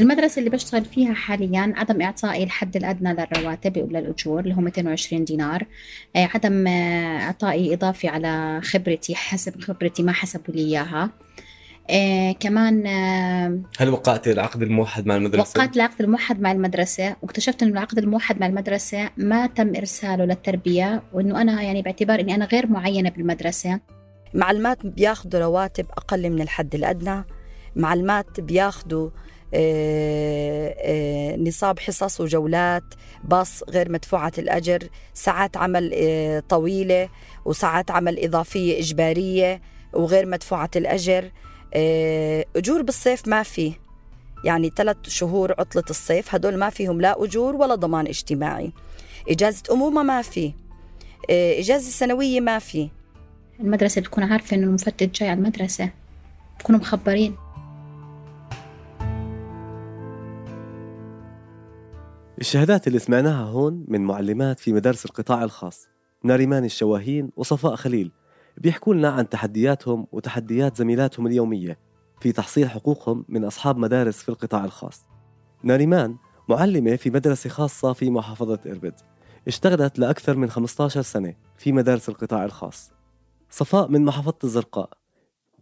المدرسة اللي بشتغل فيها حاليا عدم إعطائي الحد الأدنى للرواتب وللأجور اللي هو 220 دينار. آه، عدم آه، إعطائي إضافي على خبرتي حسب خبرتي ما حسبوا لي إياها. آه كمان آه هل وقعت العقد الموحد مع المدرسة؟ وقعت العقد الموحد مع المدرسة واكتشفت إنه العقد الموحد مع المدرسة ما تم إرساله للتربية وإنه أنا يعني باعتبار إني أنا غير معينة بالمدرسة. معلمات بياخذوا رواتب أقل من الحد الأدنى معلمات بياخذوا نصاب حصص وجولات باص غير مدفوعة الأجر ساعات عمل آه، طويلة وساعات عمل إضافية إجبارية وغير مدفوعة الأجر. أجور بالصيف ما في. يعني ثلاث شهور عطلة الصيف هدول ما فيهم لا أجور ولا ضمان اجتماعي. إجازة أمومة ما في. إجازة سنوية ما في. المدرسة بتكون عارفة إنه المفتش جاي على المدرسة بكونوا مخبرين. الشهادات اللي سمعناها هون من معلمات في مدارس القطاع الخاص ناريمان الشواهين وصفاء خليل بيحكوا لنا عن تحدياتهم وتحديات زميلاتهم اليومية في تحصيل حقوقهم من أصحاب مدارس في القطاع الخاص. ناريمان معلمة في مدرسة خاصة في محافظة إربد اشتغلت لأكثر من 15 سنة في مدارس القطاع الخاص. صفاء من محافظة الزرقاء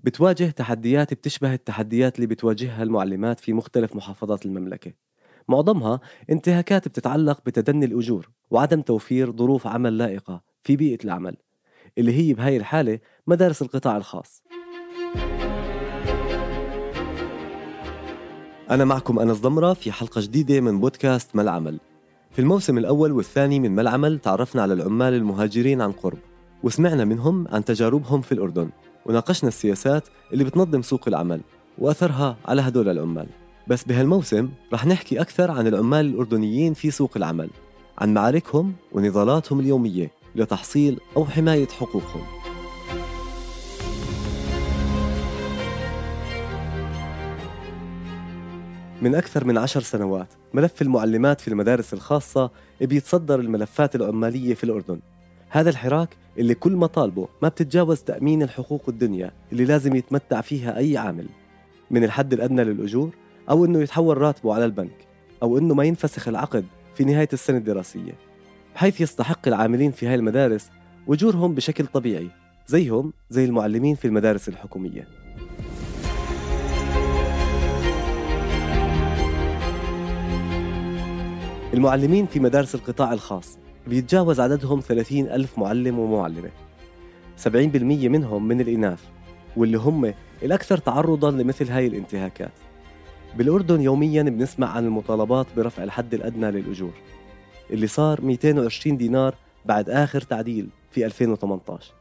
بتواجه تحديات بتشبه التحديات اللي بتواجهها المعلمات في مختلف محافظات المملكة. معظمها انتهاكات بتتعلق بتدني الأجور وعدم توفير ظروف عمل لائقة في بيئة العمل اللي هي بهاي الحالة مدارس القطاع الخاص. أنا معكم أنس ضمرة في حلقة جديدة من بودكاست ما العمل في الموسم الأول والثاني من ما العمل تعرفنا على العمال المهاجرين عن قرب وسمعنا منهم عن تجاربهم في الأردن وناقشنا السياسات اللي بتنظم سوق العمل وأثرها على هدول العمال. بس بهالموسم رح نحكي أكثر عن العمال الأردنيين في سوق العمل عن معاركهم ونضالاتهم اليومية لتحصيل أو حماية حقوقهم. من أكثر من عشر سنوات ملف المعلمات في المدارس الخاصة بيتصدر الملفات العمالية في الأردن. هذا الحراك اللي كل مطالبه ما بتتجاوز تأمين الحقوق الدنيا اللي لازم يتمتع فيها أي عامل. من الحد الأدنى للأجور أو أنه يتحول راتبه على البنك أو أنه ما ينفسخ العقد في نهاية السنة الدراسية بحيث يستحق العاملين في هاي المدارس وجورهم بشكل طبيعي زيهم زي المعلمين في المدارس الحكومية. المعلمين في مدارس القطاع الخاص بيتجاوز عددهم 30 ألف معلم ومعلمة. 70% منهم من الإناث واللي هم الأكثر تعرضا لمثل هاي الانتهاكات. بالأردن يوميا بنسمع عن المطالبات برفع الحد الأدنى للأجور اللي صار 220 دينار بعد آخر تعديل في 2018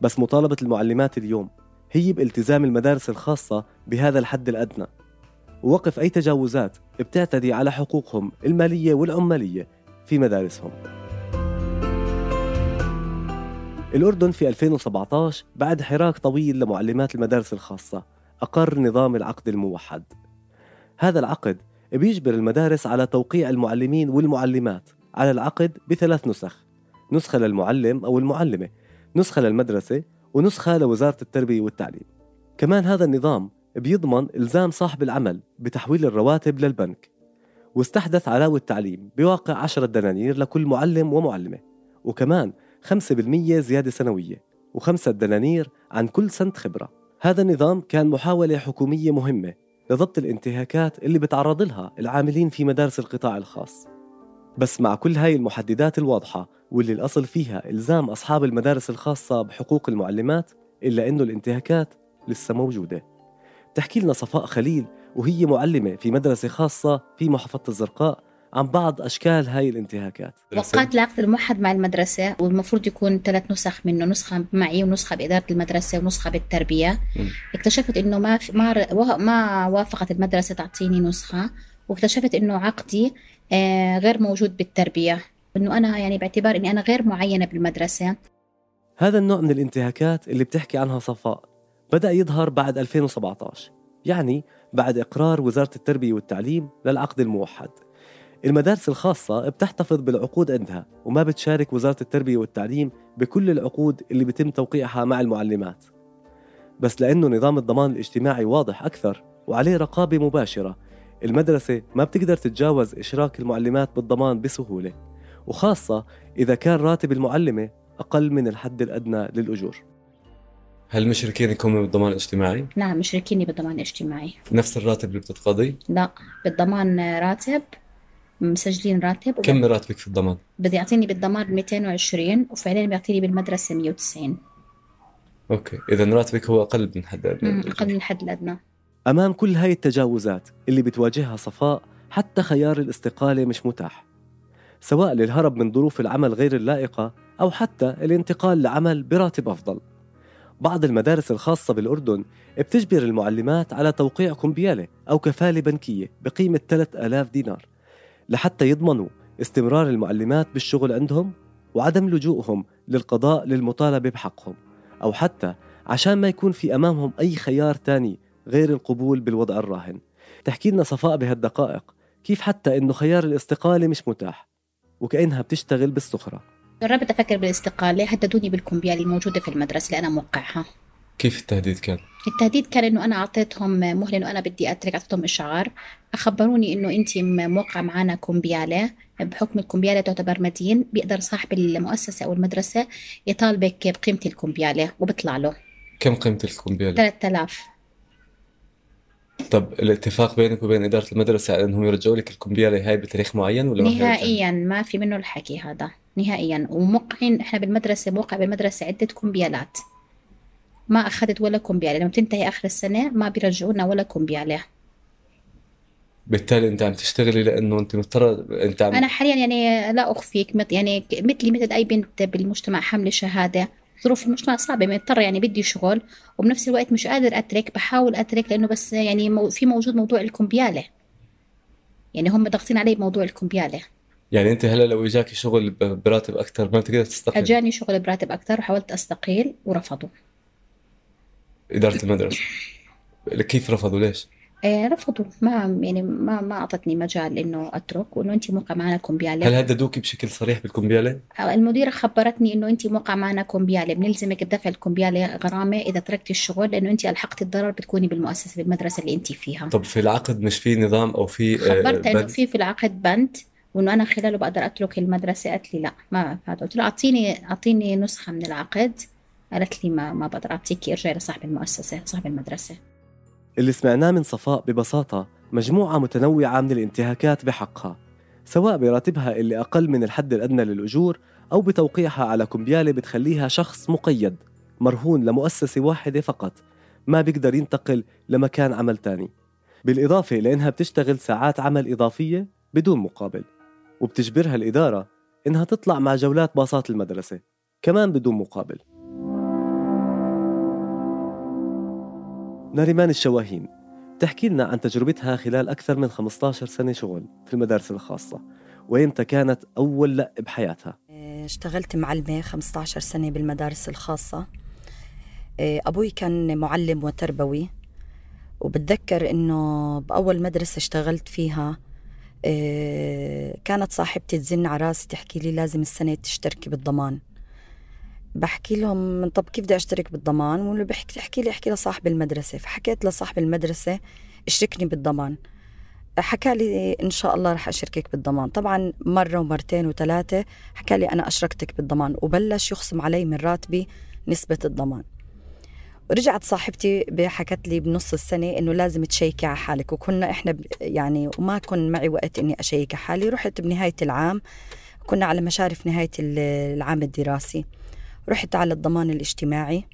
بس مطالبة المعلمات اليوم هي بالتزام المدارس الخاصة بهذا الحد الأدنى ووقف أي تجاوزات بتعتدي على حقوقهم المالية والعمالية في مدارسهم. الأردن في 2017 بعد حراك طويل لمعلمات المدارس الخاصة أقر نظام العقد الموحد. هذا العقد بيجبر المدارس على توقيع المعلمين والمعلمات على العقد بثلاث نسخ نسخة للمعلم أو المعلمة نسخة للمدرسة ونسخة لوزارة التربية والتعليم. كمان هذا النظام بيضمن إلزام صاحب العمل بتحويل الرواتب للبنك واستحدث علاوة التعليم بواقع 10 دنانير لكل معلم ومعلمة وكمان 5% زيادة سنوية و5 دنانير عن كل سنة خبرة. هذا النظام كان محاولة حكومية مهمة لضبط الانتهاكات اللي بتعرض لها العاملين في مدارس القطاع الخاص. بس مع كل هاي المحددات الواضحة واللي الأصل فيها إلزام أصحاب المدارس الخاصة بحقوق المعلمات إلا أنه الانتهاكات لسه موجودة. تحكي لنا صفاء خليل وهي معلمة في مدرسة خاصة في محافظة الزرقاء عن بعض أشكال هاي الانتهاكات. وقعت العقد الموحد مع المدرسة والمفروض يكون ثلاث نسخ منه نسخة معي ونسخة بإدارة المدرسة ونسخة بالتربية. م. اكتشفت إنه ما في ما ما وافقت المدرسة تعطيني نسخة واكتشفت إنه عقدي آه، غير موجود بالتربية. إنه أنا يعني باعتبار إني أنا غير معينة بالمدرسة. هذا النوع من الانتهاكات اللي بتحكي عنها صفاء بدأ يظهر بعد 2017 يعني بعد إقرار وزارة التربية والتعليم للعقد الموحد. المدارس الخاصة بتحتفظ بالعقود عندها وما بتشارك وزارة التربية والتعليم بكل العقود اللي بيتم توقيعها مع المعلمات بس لأنه نظام الضمان الاجتماعي واضح أكثر وعليه رقابة مباشرة المدرسة ما بتقدر تتجاوز إشراك المعلمات بالضمان بسهولة وخاصة إذا كان راتب المعلمة أقل من الحد الأدنى للأجور هل مشركين يكونوا بالضمان الاجتماعي؟ نعم مشركيني بالضمان الاجتماعي نفس الراتب اللي بتتقاضي؟ لا بالضمان راتب مسجلين راتب كم راتبك في الضمان؟ بدي يعطيني بالضمان 220 وفعليا بيعطيني بالمدرسة 190 أوكي اذا راتبك هو أقل من حد ادنى أقل من الحد الادنى أمام كل هاي التجاوزات اللي بتواجهها صفاء حتى خيار الاستقالة مش متاح. سواء للهرب من ظروف العمل غير اللائقة أو حتى الانتقال لعمل براتب أفضل. بعض المدارس الخاصة بالأردن بتجبر المعلمات على توقيع كمبيالة أو كفالة بنكية بقيمة 3000 دينار. لحتى يضمنوا استمرار المعلمات بالشغل عندهم وعدم لجوءهم للقضاء للمطالبة بحقهم أو حتى عشان ما يكون في أمامهم أي خيار تاني غير القبول بالوضع الراهن. تحكي لنا صفاء بهالدقائق كيف حتى إنه خيار الاستقالة مش متاح وكأنها بتشتغل بالسخرة جربت أفكر بالاستقالة هددوني بالكمبيال الموجودة في المدرسة اللي أنا موقعها. كيف التهديد كان؟ التهديد كان إنه أنا أعطيتهم مهله إنه أنا بدي أترك أعطيتهم إشعار. أخبروني إنه انت موقع معنا كومبيالة. بحكم الكومبيالة تعتبر مدين بيقدر صاحب المؤسسة أو المدرسة يطالبك بقيمة الكومبيالة وبيطلع له. كم قيمة الكومبيالة؟ 3000 طب الاتفاق بينك وبين إدارة المدرسة على إنهم يرجعوا لك الكومبيالة هاي بتاريخ معين ولا نهائيا ما في منه الحكي هذا. نهائيا. وموقعين إحنا بالمدرسة موقع بالمدرسة عدة كومبيالات. ما أخذت ولا كومبياله لما تنتهي آخر السنة ما بيرجعونا ولا كومبياله بالتالي أنت عم تشتغلي لأنه أنت مضطره أنت عم أنا حاليا يعني لا أخفيك يعني مثلي مثل أي بنت بالمجتمع حاملة شهادة. ظروف المجتمع صعبة مضطرة يعني بدي شغل وبنفس الوقت مش قادر أترك بحاول أترك لأنه بس يعني في موجود موضوع الكمبيالة يعني هم ضاغطين علي بموضوع الكمبيالة يعني أنت هلا لو إجاكي شغل براتب أكثر ما بتقدر تستقيل؟ أجاني شغل براتب أكثر وحاولت أستقيل ورفضوا. إدارة المدرسة. كيف رفضوا؟ ليش؟ آه رفضوا. ما يعني ما ما أعطتني مجال إنه أترك وإنه انت موقع معنا كومبيالة. هل هددوكي بشكل صريح بالكومبيالة؟ المديرة خبرتني إنه انت موقع معنا كومبيالة. بنلزمك بدفع الكومبيالة غرامة إذا تركتي الشغل لأنه انت ألحقتي الضرر بتكوني بالمؤسسة بالمدرسة اللي انت فيها. طب في العقد مش في نظام أو في خبرت إنه في في العقد بند وإنه أنا خلاله بقدر أترك المدرسة قالت لي لا ما هذا قلت له أعطيني أعطيني نسخة من العقد. قالت لي ما ما بقدر اعطيكي ارجعي لصاحب المؤسسة صاحب المدرسة. اللي سمعناه من صفاء ببساطة مجموعة متنوعة من الانتهاكات بحقها سواء براتبها اللي أقل من الحد الأدنى للأجور أو بتوقيعها على كمبيالة بتخليها شخص مقيد مرهون لمؤسسة واحدة فقط ما بيقدر ينتقل لمكان عمل تاني. بالإضافة لأنها بتشتغل ساعات عمل إضافية بدون مقابل وبتجبرها الإدارة إنها تطلع مع جولات باصات المدرسة كمان بدون مقابل. ناريمان الشواهين تحكي لنا عن تجربتها خلال أكثر من 15 سنة شغل في المدارس الخاصة وإمتى كانت أول لأ بحياتها اشتغلت معلمة 15 سنة بالمدارس الخاصة. أبوي كان معلم وتربوي وبتذكر إنه بأول مدرسة اشتغلت فيها كانت صاحبتي تزن على راسي تحكي لي لازم السنة تشتركي بالضمان. بحكي لهم طب كيف بدي أشترك بالضمان؟ واللي بحكي تحكي لي أحكي لصاحب المدرسة. فحكيت لصاحب المدرسة اشركني بالضمان. حكى لي إن شاء الله رح أشركك بالضمان. طبعا مرة ومرتين وثلاثة حكى لي أنا أشركتك بالضمان وبلش يخصم علي من راتبي نسبة الضمان. ورجعت صاحبتي حكت لي بنص السنة إنه لازم تشيكي على حالك. وكنا إحنا يعني وما كن معي وقت إني أشيك على حالي. رحت بنهاية العام كنا على مشارف نهاية العام الدراسي. رحت على الضمان الاجتماعي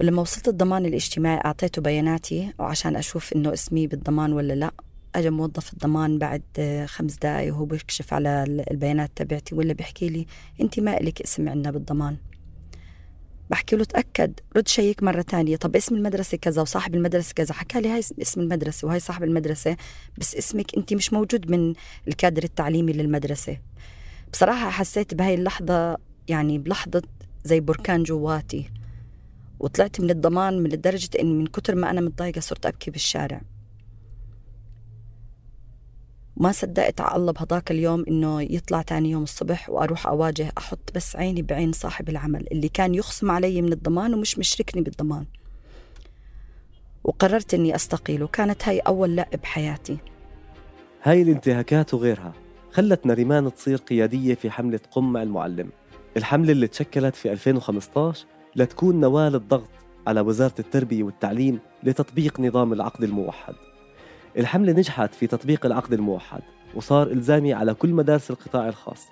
ولما وصلت الضمان الاجتماعي أعطيته بياناتي وعشان أشوف إنه اسمي بالضمان ولا لأ. اجى موظف الضمان بعد خمس دقائق وهو بيكشف على البيانات تبعتي ولا بيحكي لي أنت ما لك اسم عندنا بالضمان. بحكي له تأكد رد شيك مرة تانية طب اسم المدرسة كذا وصاحب المدرسة كذا حكى لي هاي اسم المدرسة وهاي صاحب المدرسة بس اسمك أنت مش موجود من الكادر التعليمي للمدرسة. بصراحة حسيت بهاي اللحظة يعني بلحظة زي بركان جواتي وطلعت من الضمان من لدرجة إن من كتر ما أنا متضايقة صرت أبكي بالشارع. ما صدقت على الله بهذاك اليوم إنه يطلع تاني يوم الصبح وأروح أواجه أحط بس عيني بعين صاحب العمل اللي كان يخصم علي من الضمان ومش مشركني بالضمان. وقررت إني أستقيل وكانت هاي أول لا بحياتي. هاي الانتهاكات وغيرها خلت نريمان تصير قيادية في حملة قم مع المعلم. الحملة اللي تشكلت في 2015 لتكون نواة للضغط على وزارة التربية والتعليم لتطبيق نظام العقد الموحد. الحملة نجحت في تطبيق العقد الموحد وصار إلزامي على كل مدارس القطاع الخاص.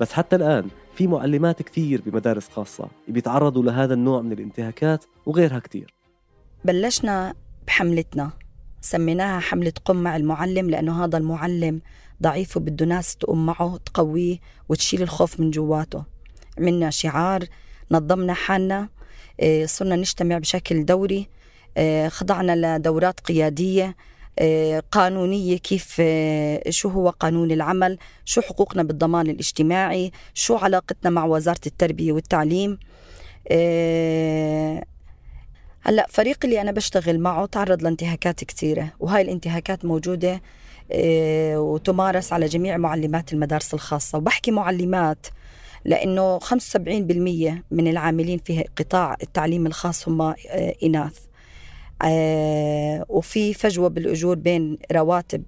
بس حتى الآن في معلمات كثير بمدارس خاصة بيتعرضوا لهذا النوع من الانتهاكات وغيرها كثير. بلشنا بحملتنا. سميناها حملة قم مع المعلم لأنه هذا المعلم ضعيف وبده ناس تقوم معه تقويه وتشيل الخوف من جواته. عملنا شعار نظمنا حالنا إيه، صرنا نجتمع بشكل دوري إيه، خضعنا لدورات قيادية إيه، قانونية كيف شو هو قانون العمل شو حقوقنا بالضمان الاجتماعي شو علاقتنا مع وزارة التربية والتعليم. هلأ فريق اللي أنا بشتغل معه تعرض لانتهاكات كثيرة وهاي الانتهاكات موجودة وتمارس على جميع معلمات المدارس الخاصة وبحكي معلمات لأنه 75% من العاملين في قطاع التعليم الخاص هم آه، إناث. آه، وفي فجوة بالأجور بين رواتب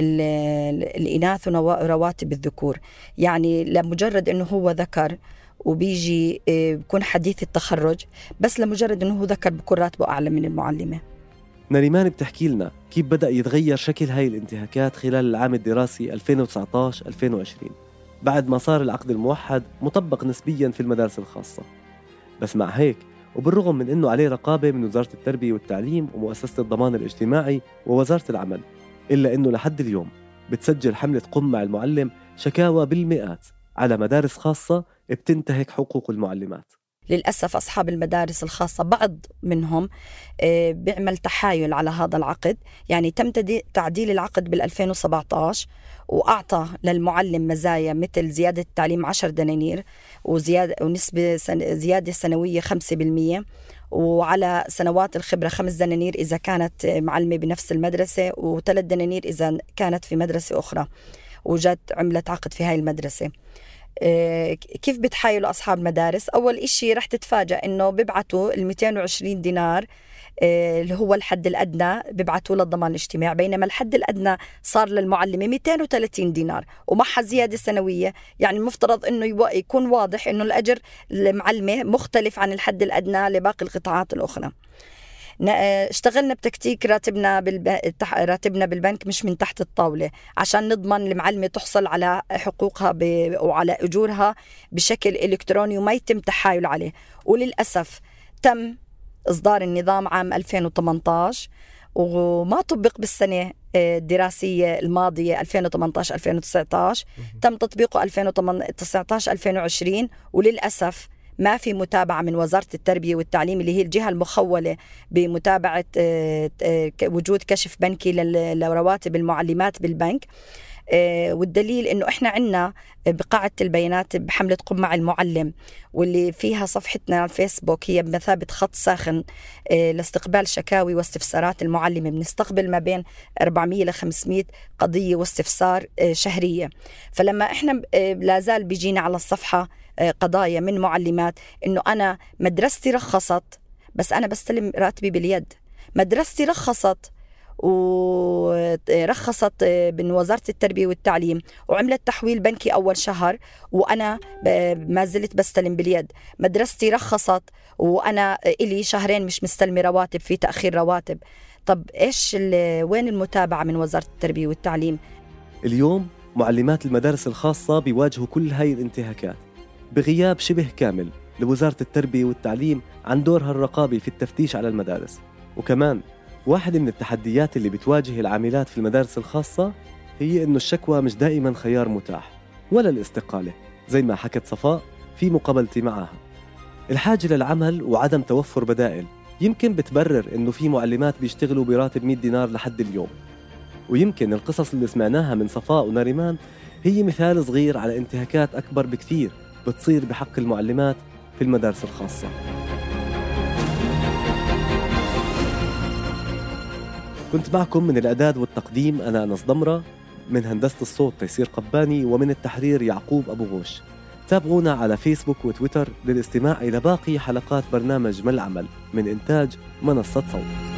الإناث ورواتب الذكور. يعني لمجرد أنه هو ذكر وبيجي آه، بكون حديث التخرج بس لمجرد أنه هو ذكر بكون راتبه أعلى من المعلمة. نريمان بتحكي لنا كيف بدأ يتغير شكل هاي الانتهاكات خلال العام الدراسي 2019-2020 بعد ما صار العقد الموحد مطبق نسبيا في المدارس الخاصة. بس مع هيك وبالرغم من أنه عليه رقابة من وزارة التربية والتعليم ومؤسسة الضمان الاجتماعي ووزارة العمل إلا أنه لحد اليوم بتسجل حملة قم مع المعلم شكاوى بالمئات على مدارس خاصة بتنتهك حقوق المعلمات. للأسف أصحاب المدارس الخاصة بعض منهم آه، بيعمل تحايل على هذا العقد. يعني تم تعديل العقد بال 2017 وأعطى للمعلم مزايا مثل زيادة التعليم 10 دنانير وزيادة ونسبة زيادة سنوية 5% وعلى سنوات الخبرة خمس دنانير إذا كانت معلمة بنفس المدرسة وثلاث دنانير إذا كانت في مدرسة أخرى وجت عملت عقد في هاي المدرسة. كيف بتحايلوا أصحاب المدارس؟ أول إشي رح تتفاجأ إنه بيبعتوا ال 220 دينار آه، اللي هو الحد الأدنى بيبعتوا للضمان الاجتماعي بينما الحد الأدنى صار للمعلمة 230 دينار ومعها زيادة سنوية. يعني المفترض أنه يكون واضح أنه الأجر المعلمة مختلف عن الحد الأدنى لباقي القطاعات الأخرى. اشتغلنا بتكتيك راتبنا بالب... راتبنا بالبنك مش من تحت الطاولة عشان نضمن المعلمة تحصل على حقوقها ب... وعلى أجورها بشكل إلكتروني وما يتم تحايل عليه. وللأسف تم إصدار النظام عام 2018 وما طبق بالسنة آه، الدراسية الماضية 2018 2019 تم تطبيقه 2019 2020 وللأسف ما في متابعة من وزارة التربية والتعليم اللي هي الجهة المخولة بمتابعة آه، آه، وجود كشف بنكي لرواتب المعلمات بالبنك. والدليل إنه إحنا عندنا بقاعه البيانات بحملة قم مع المعلم واللي فيها صفحتنا على الفيسبوك هي بمثابة خط ساخن لاستقبال شكاوي واستفسارات المعلمه بنستقبل ما بين 400 ل 500 قضية واستفسار شهرية. فلما إحنا لا زال بيجينا على الصفحة قضايا من معلمات إنه أنا مدرستي رخصت بس أنا بستلم راتبي باليد. مدرستي رخصت ورخصت من وزارة التربية والتعليم وعملت تحويل بنكي أول شهر وأنا ما زلت بستلم باليد. مدرستي رخصت وأنا إلي شهرين مش مستلمة رواتب في تأخير رواتب. طب إيش وين المتابعة من وزارة التربية والتعليم؟ اليوم معلمات المدارس الخاصة بيواجهوا كل هاي الانتهاكات بغياب شبه كامل لوزارة التربية والتعليم عن دورها الرقابي في التفتيش على المدارس. وكمان واحدة من التحديات اللي بتواجه العاملات في المدارس الخاصة هي إنه الشكوى مش دائما خيار متاح ولا الاستقالة زي ما حكت صفاء في مقابلتي معها. الحاجة للعمل وعدم توفر بدائل يمكن بتبرر إنه في معلمات بيشتغلوا براتب 100 دينار لحد اليوم. ويمكن القصص اللي سمعناها من صفاء وناريمان هي مثال صغير على انتهاكات أكبر بكثير بتصير بحق المعلمات في المدارس الخاصة. كنت معكم من الإعداد والتقديم أنا أنس ضمرة من هندسة الصوت تيسير قباني ومن التحرير يعقوب أبو غوش. تابعونا على فيسبوك وتويتر للاستماع إلى باقي حلقات برنامج ما العمل من إنتاج منصة صوت.